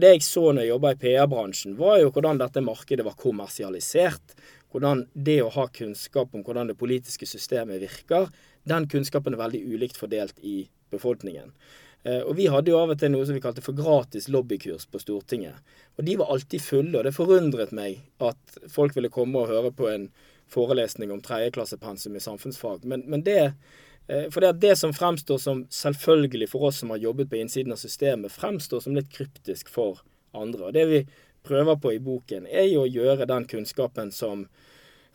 Det jeg så når jeg jobba i PR-bransjen, var jo hvordan dette markedet var kommersialisert. Hvordan det å ha kunnskap om hvordan det politiske systemet virker, den kunnskapen er veldig ulikt fordelt i befolkningen. Eh, og vi hadde jo av og til noe som vi kalte for gratis lobbykurs på Stortinget. Og de var alltid fulle, og det forundret meg at folk ville komme og høre på en forelesning om tredjeklassepensum i samfunnsfag. Men, men det for det, det som fremstår som selvfølgelig for oss som har jobbet på innsiden av systemet, fremstår som litt kryptisk for andre. Og Det vi prøver på i boken, er jo å gjøre den kunnskapen som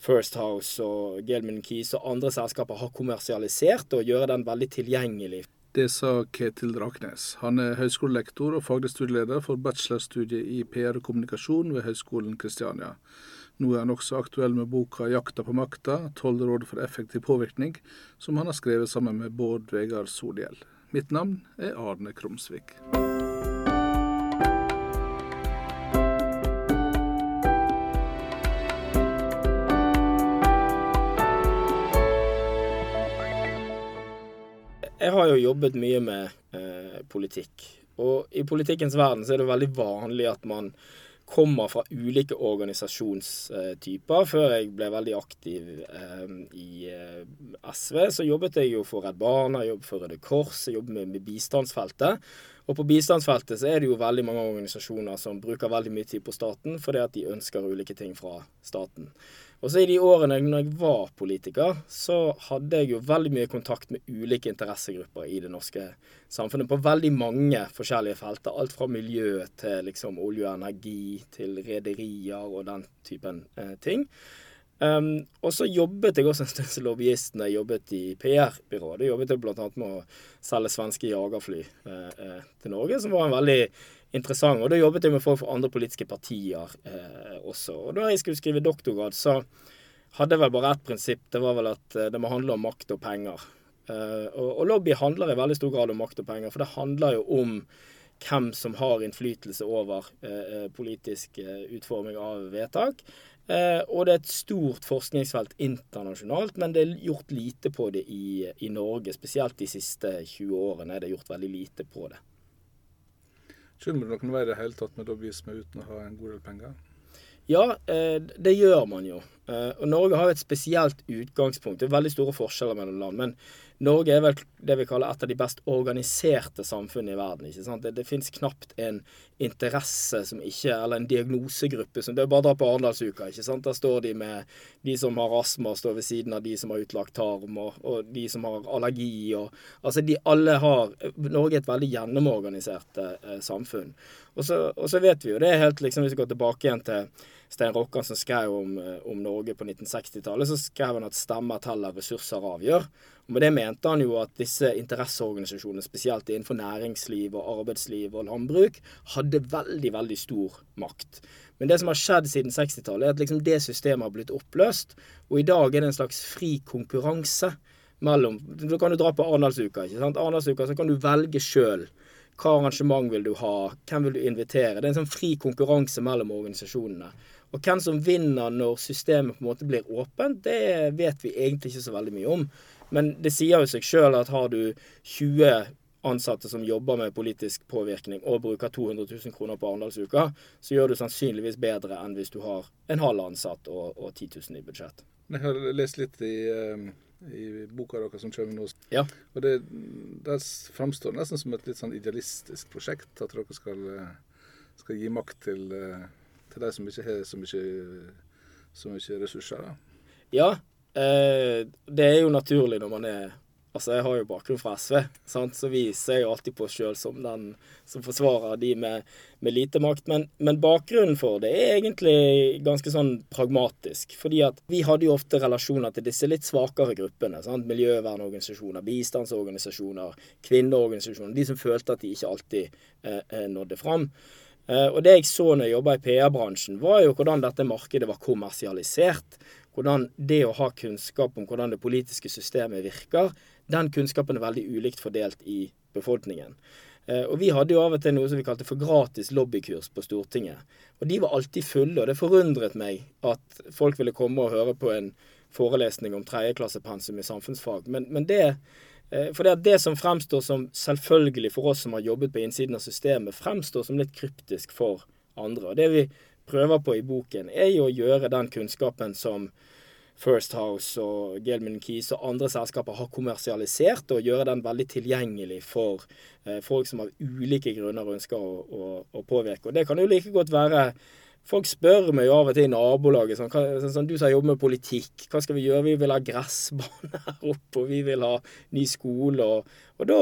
First House og Gelman Keys og andre selskaper har kommersialisert, og gjøre den veldig tilgjengelig det sa Ketil Draknes. Han er høyskolelektor og faglig studieleder for bachelorstudiet i PR og kommunikasjon ved Høgskolen Kristiania. Nå er han også aktuell med boka 'Jakta på makta tolv råd for effektiv påvirkning', som han har skrevet sammen med Bård Vegard Solhjell. Mitt navn er Arne Krumsvik. Jeg har jo jobbet mye med eh, politikk. Og i politikkens verden så er det veldig vanlig at man kommer fra ulike organisasjonstyper. Før jeg ble veldig aktiv eh, i eh, SV, så jobbet jeg jo for Redd Barna, jobbet for Røde Kors, jeg jobbet med, med bistandsfeltet. Og på bistandsfeltet så er det jo veldig mange organisasjoner som bruker veldig mye tid på staten fordi at de ønsker ulike ting fra staten. Og så I de årene når jeg var politiker, så hadde jeg jo veldig mye kontakt med ulike interessegrupper i det norske samfunnet på veldig mange forskjellige felter. Alt fra miljø til liksom olje og energi, til rederier og den typen eh, ting. Um, og så jobbet jeg også en stund som lobbyist når jeg jobbet i PR-byrået. Jobbet jeg bl.a. med å selge svenske jagerfly eh, eh, til Norge, som var en veldig interessant. Og da jobbet jeg med folk fra andre politiske partier eh, også. Og da jeg skulle skrive doktorgrad, så hadde jeg vel bare ett prinsipp. Det var vel at eh, det må handle om makt og penger. Eh, og, lobby handler i veldig stor grad om makt og penger, for det handler jo om hvem som har innflytelse over eh, politisk utforming av vedtak. og det er et stort forskningsfelt internasjonalt, men det er gjort lite på det i, i Norge. Spesielt de siste 20 årene er det gjort veldig lite på det. Du noen vei i det hele tatt med lobbyisme uten å ha en god del penger? Ja, eh, det gjør man jo. Eh, og Norge har jo et spesielt utgangspunkt. Det er veldig store forskjeller mellom land. Men Norge er vel det vi kaller et av de best organiserte samfunnene i verden. ikke sant? Det, det fins knapt en interesse som ikke Eller en diagnosegruppe som det er Bare dra på Arendalsuka. ikke sant? Der står de med de som har astma, står ved siden av de som har utlagt tarm, og, og de som har allergi. og Altså, de alle har Norge er et veldig gjennomorganisert eh, samfunn. Og så, og så, vet vi jo det er helt liksom Hvis vi går tilbake igjen til Stein Rokkan som skrev om, eh, om Norge på 1960-tallet, så skrev han at stemmer teller, ressurser avgjør. Og Med det mente han jo at disse interesseorganisasjonene, spesielt innenfor næringsliv og arbeidsliv og landbruk, hadde veldig, veldig stor makt. Men det som har skjedd siden 60-tallet, er at liksom det systemet har blitt oppløst. Og i dag er det en slags fri konkurranse mellom Da kan du dra på Arendalsuka. Arendalsuka så kan du velge sjøl. Hva arrangement vil du ha? Hvem vil du invitere? Det er en sånn fri konkurranse mellom organisasjonene. Og hvem som vinner når systemet på en måte blir åpent, det vet vi egentlig ikke så veldig mye om. Men det sier jo seg sjøl at har du 20 ansatte som jobber med politisk påvirkning og bruker 200 000 kroner på Arendalsuka, så gjør du sannsynligvis bedre enn hvis du har en halv ansatt og, og 10 000 i budsjett. Jeg har lest litt i, eh, i boka deres som kommer nå. Ja. Og det, det framstår nesten som et litt sånn idealistisk prosjekt. At dere skal, eh, skal gi makt til eh, til de som ikke har så mye, ressurser? Da. Ja, eh, det er jo naturlig når man er Altså, jeg har jo bakgrunn fra SV, sant? så vi ser jo alltid på oss sjøl som den som forsvarer de med, med lite makt. Men, men, bakgrunnen for det er egentlig ganske sånn pragmatisk. Fordi at vi hadde jo ofte relasjoner til disse litt svakere gruppene. Sant? Miljøvernorganisasjoner, bistandsorganisasjoner, kvinneorganisasjoner. De som følte at de ikke alltid eh, eh nådde fram. Eh, og det jeg så når jeg jobba i PR-bransjen, var jo hvordan dette markedet var kommersialisert. Hvordan det å ha kunnskap om hvordan det politiske systemet virker, den kunnskapen er veldig ulikt fordelt i befolkningen. Eh, og vi hadde jo av og til noe som vi kalte for gratis lobbykurs på Stortinget. Og de var alltid fulle, og det forundret meg at folk ville komme og høre på en forelesning om tredjeklassepensum i samfunnsfag. Men, men det for det, det som fremstår som selvfølgelig for oss som har jobbet på innsiden av systemet, fremstår som litt kryptisk for andre. Og det vi prøver på i boken, er jo å gjøre den kunnskapen som First House og Gelman Keys og andre selskaper har kommersialisert, og gjøre den veldig tilgjengelig for eh, folk som av ulike grunner ønsker å, å, å påvirke. Og det kan jo like godt være Folk spør meg jo av og til i nabolaget sånn, sånn, sånn, Du som jobber med politikk, hva skal vi gjøre? Vi vil ha gressbane her oppe, og vi vil ha ny skole. Og, og da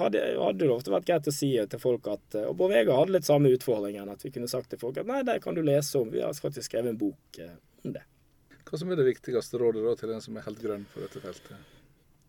hadde, hadde det ofte vært greit å si til folk at Og Bård Vegar hadde litt samme utfordringen. At vi kunne sagt til folk at nei, det kan du lese om. Vi har faktisk skrevet en bok eh, om det. Hva som er det viktigste rådet da til den som er helt grønn på dette feltet?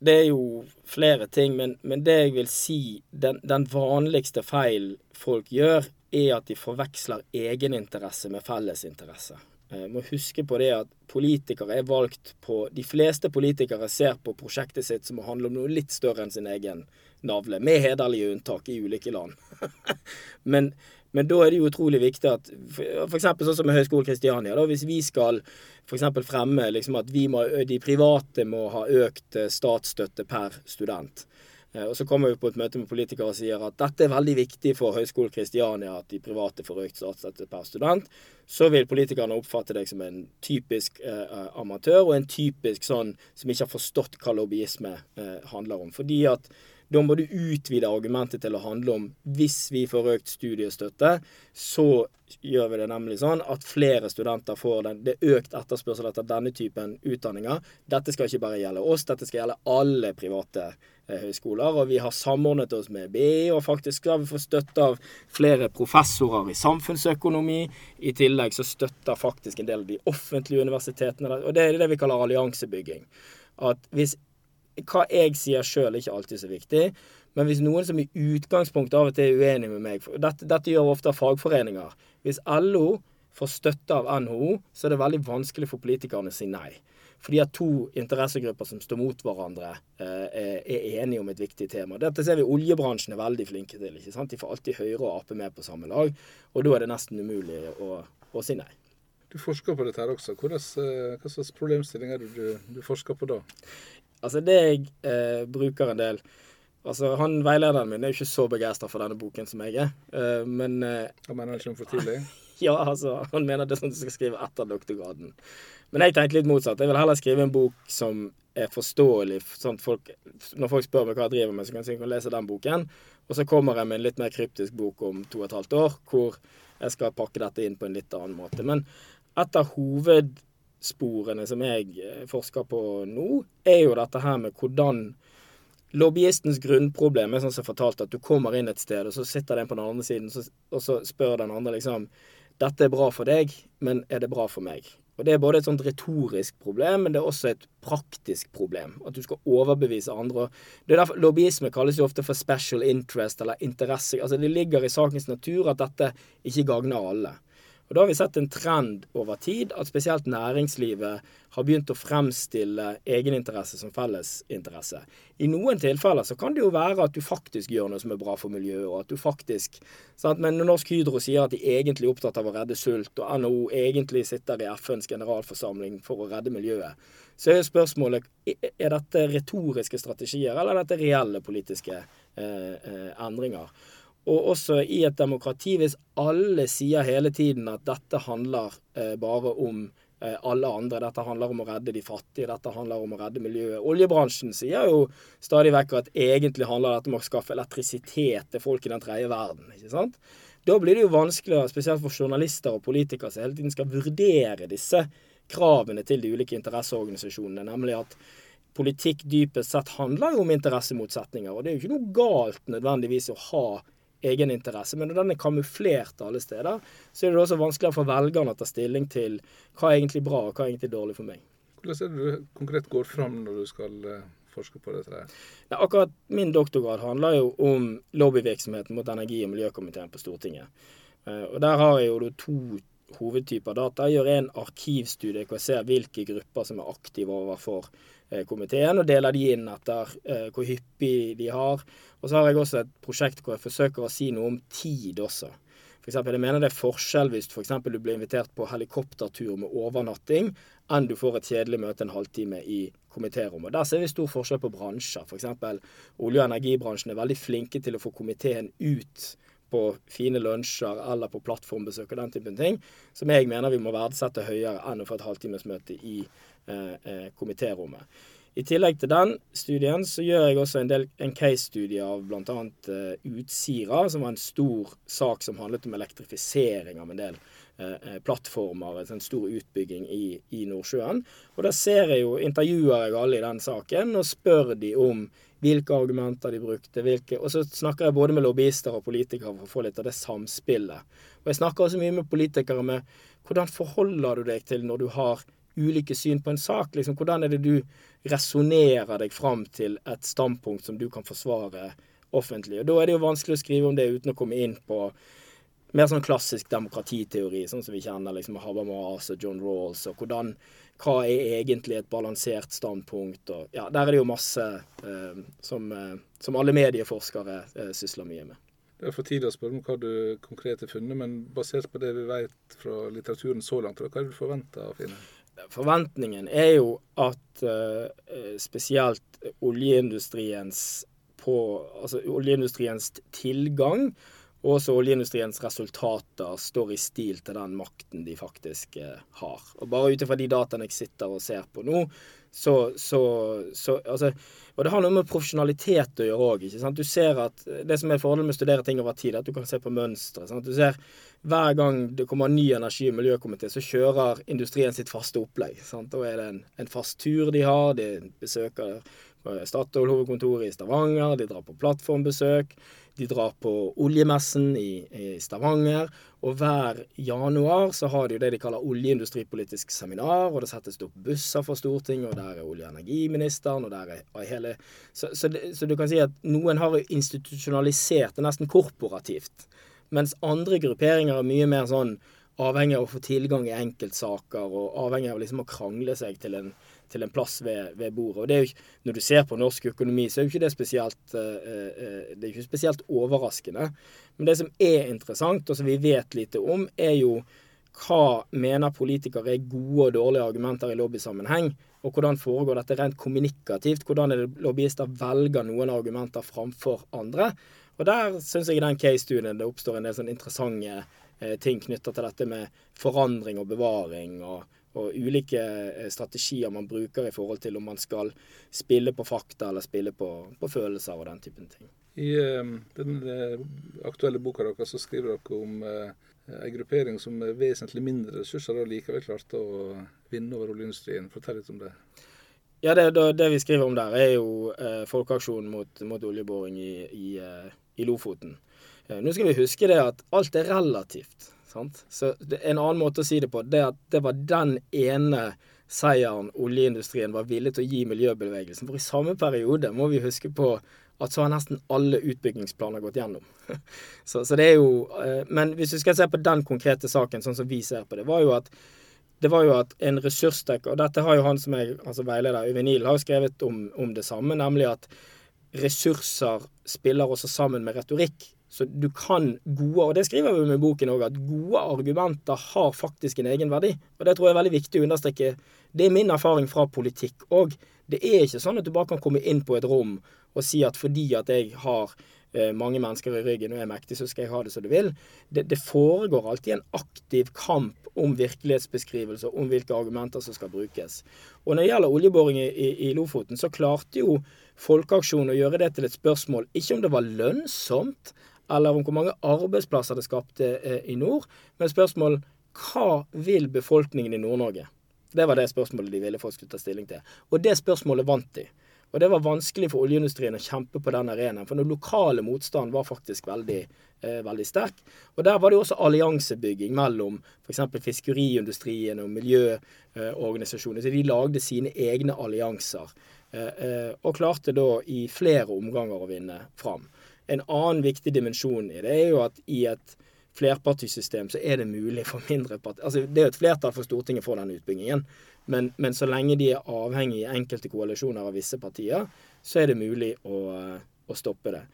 Det er jo flere ting, men, men det jeg vil si, den, den vanligste feil folk gjør, er at de forveksler egeninteresse med fellesinteresse. Eh, må huske på det at politikere er valgt på De fleste politikere ser på prosjektet sitt som å handle om noe litt større enn sin egen navle, med hederlige unntak i ulike land. men, men, da er det jo utrolig viktig at f.eks. sånn som med Høgskolen Kristiania, da, hvis vi skal f.eks. fremme liksom at må, de private må ha økt eh, statsstøtte per student, og Så kommer vi på et møte med politikere og sier at dette er veldig viktig for Høgskolen Kristiania at de private får økt statsstøtte per student. Så vil politikerne oppfatte deg som en typisk eh, amatør og en typisk sånn som ikke har forstått hva lobbyisme eh, handler om. Fordi at da må du utvide argumentet til å handle om hvis vi får økt studiestøtte, så gjør vi det nemlig sånn at flere studenter får den. Det er økt etterspørsel etter denne typen utdanninger. Dette skal ikke bare gjelde oss, dette skal gjelde alle private eh, høyskoler. Og vi har samordnet oss med BI, og faktisk skal vi få støtte av flere professorer i samfunnsøkonomi. I tillegg så støtter faktisk en del av de offentlige universitetene, og det er det vi kaller alliansebygging. At hvis hva jeg sier sjøl, er ikke alltid så viktig. Men hvis noen som i utgangspunktet av og til er uenig med meg dette, dette, gjør ofte fagforeninger. Hvis LO får støtte av NHO, så er det veldig vanskelig for politikerne å si nei. Fordi at to interessegrupper som står mot hverandre, eh, er enige om et viktig tema. Dette ser vi oljebransjen er veldig flinke til. ikke sant? De får alltid Høyre og Ap med på samme lag. Og da er det nesten umulig å, å si nei. Du forsker på dette her også. Eh, hva slags problemstillinger er det du, du forsker på da? Altså, det jeg eh, bruker en del Altså, han Veilederen min er jo ikke så begeistra for denne boken som jeg er, uh, men uh, Han mener ikke om for tidlig? ja, altså, han mener det er sånn du skal skrive etter doktorgraden. Men jeg tenkte litt motsatt. Jeg vil heller skrive en bok som er forståelig. sånn at folk, Når folk spør meg hva jeg driver med, så kan jeg lese den boken. Og så kommer jeg med en litt mer kryptisk bok om to og et halvt år, hvor jeg skal pakke dette inn på en litt annen måte. Men et av hoved sporene som jeg eh, forsker på nå, er jo dette her med hvordan Lobbyistens grunnproblem er sånn som jeg fortalte, at du kommer inn et sted, og så sitter den på den andre siden, og så spør den andre liksom Dette er bra for deg, men er det bra for meg? Og Det er både et sånt retorisk problem, men det er også et praktisk problem. At du skal overbevise andre. Det er derfor Lobbyisme kalles jo ofte for special interest eller interesse. Altså Det ligger i sakens natur at dette ikke gagner alle. Og Da har vi sett en trend over tid at spesielt næringslivet har begynt å fremstille egeninteresse som fellesinteresse. I noen tilfeller så kan det jo være at du faktisk gjør noe som er bra for miljøet. og at du faktisk, sant? Men når Norsk Hydro sier at de egentlig er opptatt av å redde sult, og NHO egentlig sitter i FNs generalforsamling for å redde miljøet, så er spørsmålet er dette retoriske strategier, eller er dette reelle politiske eh, eh, endringer. Og også i et demokrati, hvis alle sier hele tiden at dette handler eh, bare om eh, alle andre, dette handler om å redde de fattige, dette handler om å redde miljøet. Oljebransjen sier jo stadig vekk at egentlig handler dette om å skaffe elektrisitet til folk i den tredje verden. ikke sant? Da blir det jo vanskeligere, spesielt for journalister og politikere som hele tiden skal vurdere disse kravene til de ulike interesseorganisasjonene, nemlig at politikk dypest sett handler jo om interessemotsetninger. Og det er jo ikke noe galt nødvendigvis å ha egeninteresse. Men når den er kamuflert alle steder, så er det også vanskeligere for velgerne å ta stilling til hva er egentlig bra og hva er egentlig dårlig for meg. Hvordan er det du konkret går fram når du skal eh, forske på dette? Ja, akkurat min doktorgrad handler jo om lobbyvirksomheten mot energi- og miljøkomiteen på Stortinget. Eh, og Der har jeg jo to hovedtyper data. Jeg gjør en arkivstudie hvor jeg ser hvilke grupper som er aktive overfor Eh, komiteen, og deler de inn etter eh, hvor hyppig de har. Og så har jeg også et prosjekt hvor jeg forsøker å si noe om tid også. For eksempel, jeg mener det er forskjell hvis. For du blir invitert på helikoptertur med overnatting, enn du får et kjedelig møte en halvtime i komitérommet. Der ser vi stor forskjell på bransjer. F.eks. olje- og energibransjen er veldig flinke til å få komiteen ut på fine lunsjer eller på plattformbesøk og den typen ting, som jeg mener vi må verdsette høyere enn å få et halvtimesmøte i eh, eh, komitérommet. I tillegg til den studien så gjør jeg også en, en case-studie av bl.a. Eh, Utsira, som var en stor sak som handlet om elektrifisering av en del uh, plattformer. En stor utbygging i, i, Nordsjøen. Og da ser jeg jo, intervjuer jeg alle i den saken og spør de om hvilke argumenter de brukte. Hvilke, og så snakker jeg både med lobbyister og politikere for å få litt av det samspillet. Og jeg snakker også mye med politikere med hvordan forholder du deg til når du har ulike syn på en sak. Liksom, hvordan er det du resonnerer deg fram til et standpunkt som du kan forsvare offentlig? Og Da er det jo vanskelig å skrive om det uten å komme inn på mer sånn klassisk demokratiteori, sånn som vi kjenner liksom Habermas og John Rawls, og hvordan, hva er egentlig et balansert standpunkt? Og, ja, der er det jo masse eh, som, eh, som, alle medieforskere eh, sysler mye med. Det er for tidlig å spørre om hva du konkret har funnet, men basert på det vi vet fra litteraturen så langt, hva er det du forventer å finne? forventningen er jo at uh, spesielt oljeindustriens på Altså oljeindustriens tilgang og også oljeindustriens resultater står i stil til den makten de faktisk uh, har. Og bare ut ifra de dataene jeg sitter og ser på nå, så, så, så altså, Og det har noe med profesjonalitet å gjøre òg. Du ser at det som er fordelen med å studere ting over tid, er at du kan se på mønstre. Du ser hver gang det kommer ny energi- og miljøkomité, så kjører industrien sitt faste opplegg. Sant? Da er det en, en, fast tur de har. De besøker Statoil hovedkontoret i Stavanger. De drar på plattformbesøk. De drar på oljemessen i, i, Stavanger. Og hver januar så har de det de kaller oljeindustripolitisk seminar. Og det settes opp busser for Stortinget, og der er olje- og energiministeren, og der er hele så, så, så, du kan si at noen har institusjonalisert det nesten korporativt. Mens andre grupperinger er mye mer sånn avhengig av å få tilgang i enkeltsaker, og avhengig av liksom å krangle seg til en til en plass ved, ved bordet. Og det er jo Når du ser på norsk økonomi, så er jo ikke det spesielt, uh, det er ikke spesielt overraskende. Men det som er interessant, og som vi vet lite om, er jo hva mener politikere er gode og dårlige argumenter i lobbysammenheng? Og hvordan foregår dette rent kommunikativt? Hvordan er det lobbyister velger noen argumenter framfor andre? Og der syns jeg i den case-studien det oppstår en del sånn interessante eh, ting knytta til dette med forandring og bevaring. og og ulike eh, strategier man bruker i forhold til om man skal spille på fakta eller spille på, på følelser og den typen ting. I uh, den uh, aktuelle boka deres så skriver dere om uh, en gruppering som med vesentlig mindre ressurser da likevel klarte å vinne over oljeindustrien. Fortell litt om det. Ja, det, det, vi skriver om der, er jo folkeaksjonen mot, mot, oljeboring i, i, i Lofoten. nå skal vi huske det at alt er relativt. Sant? Så En annen måte å si det på, det er at det var den ene seieren oljeindustrien var villig til å gi miljøbevegelsen. For i samme periode må vi huske på at så har nesten alle utbyggingsplaner gått gjennom. så, så, det er jo eh, Men hvis du skal se på den konkrete saken, sånn som vi ser på det, var jo at det var jo at en ressursdekker Og dette har jo han som er altså veileder, Øyvind Niel, har jo skrevet om, om det samme, nemlig at ressurser spiller også sammen med retorikk. Så du kan gode, og det skriver vi med boken òg, at gode argumenter har faktisk en egenverdi. Og det tror jeg er veldig viktig å understreke. Det er min erfaring fra politikk òg. Det er ikke sånn at du bare kan komme inn på et rom og si at fordi at jeg har eh, mange mennesker i ryggen og er mektig, så skal jeg ha det som du vil. Det, det foregår alltid en aktiv kamp om virkelighetsbeskrivelse, om hvilke argumenter som skal brukes. Og når det gjelder oljeboring i, i, i Lofoten, så klarte jo Folkeaksjonen å gjøre det til et spørsmål ikke om det var lønnsomt, eller om hvor mange arbeidsplasser det skapte eh, i nord. Men spørsmål hva vil befolkningen i Nord-Norge? Det var det spørsmålet de ville folk skulle ta stilling til. Og det spørsmålet vant de. Og det var vanskelig for oljeindustrien å kjempe på den arenaen, for den lokale motstanden var faktisk veldig, eh, veldig sterk. Og der var det også alliansebygging mellom f.eks. fiskeriindustrien og miljøorganisasjoner. Så de lagde sine egne allianser. Eh, eh, og klarte da i flere omganger å vinne fram. En annen viktig dimensjon i det er jo at i et flerpartisystem så er det mulig for mindre partier Altså det er jo et flertall for Stortinget for den utbyggingen, men, men, så lenge de er avhengig i enkelte koalisjoner av visse partier, så er det mulig å, å stoppe det.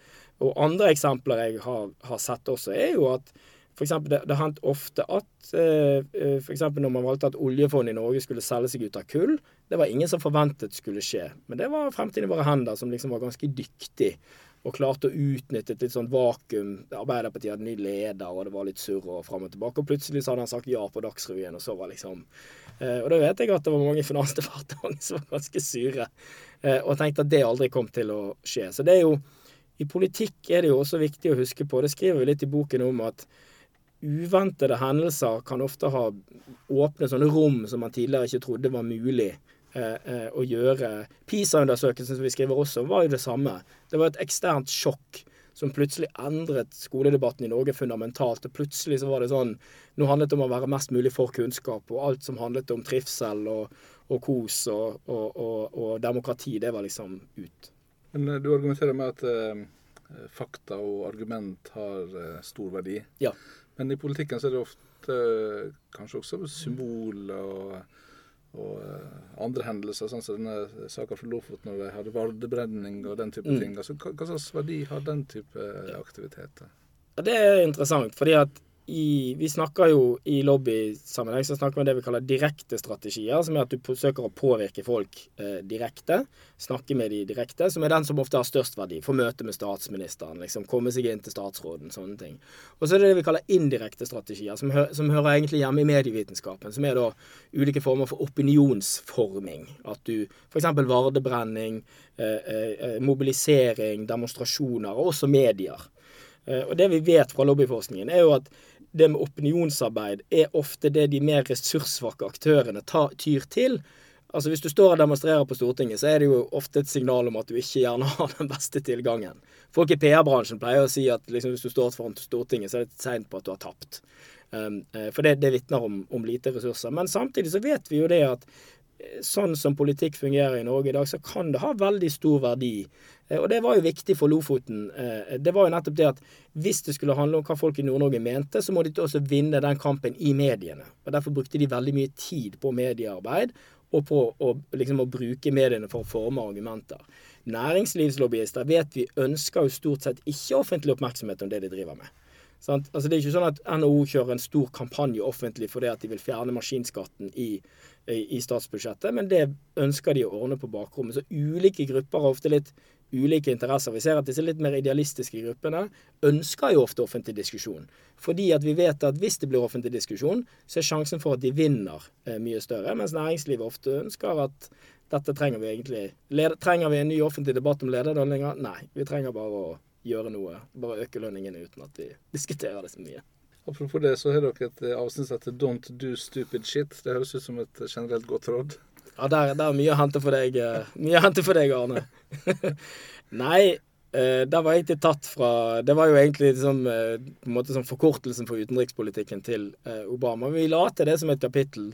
Og andre eksempler jeg har, har, sett også, er jo at for eksempel, det, det har hendt ofte at eh, eh f.eks. når man valgte at oljefondet i Norge skulle selge seg ut av kull, det var ingen som forventet skulle skje. Men det var Fremtiden i våre hender som liksom var ganske dyktig og klarte å utnytte et litt sånn vakuum. Arbeiderpartiet hadde ny leder, og det var litt surr og fram og tilbake. Og plutselig så hadde han sagt ja på Dagsrevyen, og så var liksom eh, Og da vet jeg at det var mange i Finansdepartementet som var ganske sure, eh, og tenkte at det aldri kom til å skje. Så det er jo I politikk er det jo også viktig å huske på, det skriver vi litt i boken om, at uventede hendelser kan ofte ha åpne sånne rom som man tidligere ikke trodde var mulig å gjøre. PISA-undersøkelsen som vi skriver også, var jo det samme. Det var et eksternt sjokk som plutselig endret skoledebatten i Norge fundamentalt. Og plutselig så var det sånn Nå handlet det om å være mest mulig for kunnskap, og alt som handlet om trivsel og, og kos og, og, og, demokrati, det var liksom ut. Men eh, du argumenterer med at eh, fakta og argument har eh, stor verdi. Ja. Men i politikken så er det ofte kanskje også symbol og, og uh, andre hendelser, sånn som denne saka fra Lofoten når de hadde vardebrenning og den type mm. ting. Altså, hva, hva, slags verdi har den type aktiviteter? Ja, det er interessant, fordi at i, vi snakker jo i lobbysammenheng så snakker vi om det vi kaller direkte strategier, som er at du forsøker å påvirke folk eh, direkte. Snakke med de direkte, som er den som ofte har størst verdi. Få møte med statsministeren, liksom, komme seg inn til statsråden, sånne ting. Og så er det det vi kaller indirekte strategier, som, hø som hører egentlig hjemme i medievitenskapen. Som er da ulike former for opinionsforming. At du f.eks. vardebrenning, eh, eh, eh, mobilisering, demonstrasjoner, og også medier. Eh, og det vi vet fra lobbyforskningen, er jo at det med opinionsarbeid er ofte det de mer ressurssvake aktørene tar, tyr til. Altså Hvis du står og demonstrerer på Stortinget, så er det jo ofte et signal om at du ikke gjerne har den beste tilgangen. Folk i PR-bransjen pleier å si at liksom, hvis du står foran Stortinget, så er det seint på at du har tapt. Um, for det, det vitner om, om, lite ressurser. Men samtidig så vet vi jo det at sånn som politikk fungerer i Norge i dag, så kan det ha veldig stor verdi. Eh, og det var jo viktig for Lofoten. Eh, det var jo nettopp det at hvis det skulle handle om hva folk i Nord-Norge mente, så må de også vinne den kampen i mediene. Og Derfor brukte de veldig mye tid på mediearbeid og på å, liksom, å bruke mediene for å forme argumenter. Næringslivslobbyister vet vi ønsker jo stort sett ikke offentlig oppmerksomhet om det de driver med. Altså Det er ikke sånn at NHO kjører en stor kampanje offentlig fordi at de vil fjerne maskinskatten i, i, i, statsbudsjettet, men det ønsker de å ordne på bakrommet. Så ulike grupper har ofte litt ulike interesser. Vi ser at disse litt mer idealistiske gruppene ønsker jo ofte offentlig diskusjon. Fordi at vi vet at hvis det blir offentlig diskusjon, så er sjansen for at de vinner eh, mye større. Mens næringslivet ofte ønsker at dette trenger vi egentlig. Trenger vi en ny offentlig debatt om lederlønninger? Nei, vi trenger bare å gjøre noe. Bare øke lønningene uten at vi diskuterer det så mye. Apropos det, så har dere et avsnitt som heter 'Don't do stupid shit'. Det høres ut som et generelt godt råd. Ja, det er mye å hente for deg, eh, mye å hente for deg, Arne. Nei, eh, det var egentlig tatt fra Det var jo egentlig liksom, på en måte som forkortelsen for utenrikspolitikken til Obama. Vi la til det som et kapittel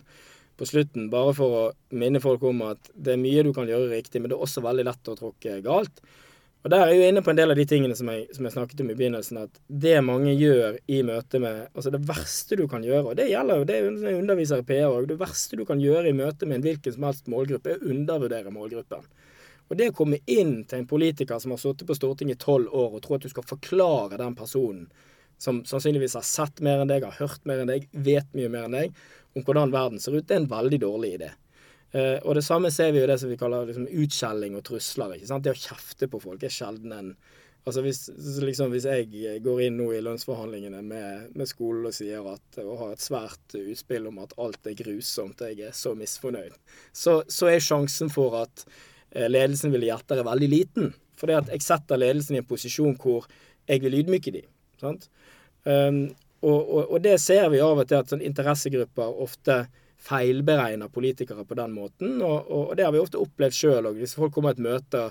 på slutten, bare for å minne folk om at det er mye du kan gjøre riktig, men det er også veldig lett å tråkke galt. Og Der er jeg jo inne på en del av de tingene som jeg, som jeg, snakket om i begynnelsen. At det mange gjør i møte med Altså det verste du kan gjøre, og det gjelder jo det er underviser i PR òg, det verste du kan gjøre i møte med en hvilken som helst målgruppe, er å undervurdere målgruppen. Og det å komme inn til en politiker som har sittet på Stortinget i tolv år, og tro at du skal forklare den personen som sannsynligvis har sett mer enn deg, har hørt mer enn deg, vet mye mer enn deg, om hvordan verden ser ut, det er en veldig dårlig idé. Uh, og det samme ser vi jo det som vi kaller liksom, utskjelling og trusler. ikke sant? Det å kjefte på folk er sjelden en Altså hvis, liksom, hvis jeg går inn nå i lønnsforhandlingene med, med skolen og sier at, og har et svært utspill om at alt er grusomt, og jeg er så misfornøyd, så, så er sjansen for at uh, ledelsen vil gjette er veldig liten. For jeg setter ledelsen i en posisjon hvor jeg vil ydmyke dem. Um, og, og, og, det ser vi av og til at sånn interessegrupper ofte feilberegner politikere på den måten. Og, og, det har vi ofte opplevd sjøl òg. Hvis folk kommer i et møte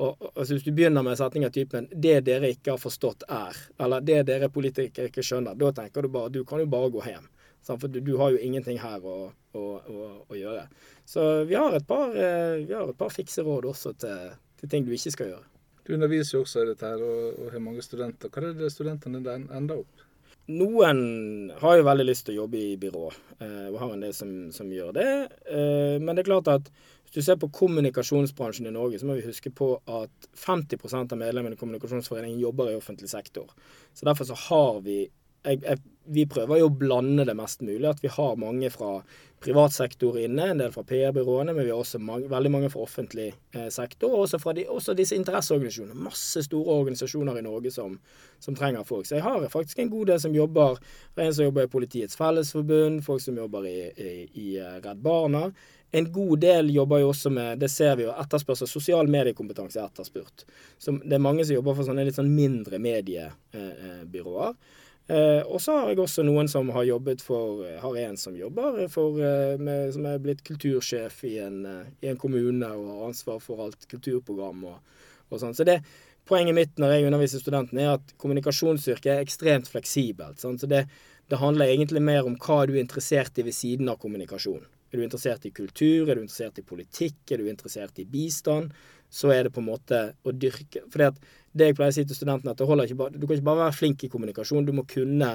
og, altså Hvis du begynner med en setning av typen 'det dere ikke har forstått er', eller 'det dere politikere ikke skjønner', da tenker du bare du kan jo bare gå hjem. For du, du har jo ingenting her å, å, å, å, gjøre. Så vi har et par, eh, vi har et par fikse råd også til, til, ting du ikke skal gjøre. Du underviser jo også i dette her og, og har mange studenter. Hva er det studentene ender opp? Noen har jo veldig lyst til å jobbe i byrå, eh, og har en del som, som gjør det. Eh, men det er klart at hvis du ser på kommunikasjonsbransjen i Norge, så må vi huske på at 50% av medlemmene i Kommunikasjonsforeningen jobber i offentlig sektor. Så derfor så har vi jeg, jeg, vi prøver jo å blande det mest mulig. At vi har mange fra privat sektor inne, en del fra PR-byråene, men vi har også mange, veldig mange fra offentlig eh, sektor. Og også fra de, også disse interesseorganisasjonene. Masse store organisasjoner i Norge som, som, trenger folk. Så jeg har faktisk en god del som jobber. En som jobber i Politiets Fellesforbund, folk som jobber i, i, i eh, Redd Barna. En god del jobber jo også med det ser vi jo, etterspørsel. Sosial mediekompetanse er etterspurt. Så det er mange som jobber for sånne litt sånn mindre mediebyråer. Eh, og så har jeg også noen som har jobbet for Har en som jobber for eh, med, Som er blitt kultursjef i en, eh, i en, kommune og har ansvar for alt kulturprogram og, og sånn. Så det, poenget mitt når jeg underviser studentene, er at kommunikasjonsyrket er ekstremt fleksibelt. Sånn? Så det, det handler egentlig mer om hva du er interessert i ved siden av kommunikasjon. Er du interessert i kultur, er du interessert i politikk, er du interessert i bistand, så er det på en måte å dyrke Fordi at det jeg pleier å si til studentene, at bare, du kan ikke bare være flink i kommunikasjon, du må kunne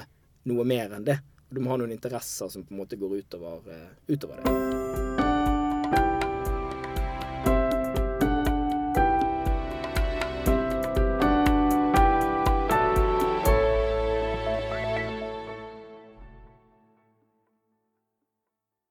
noe mer enn det. Du må ha noen interesser som på en måte går utover, uh, utover det.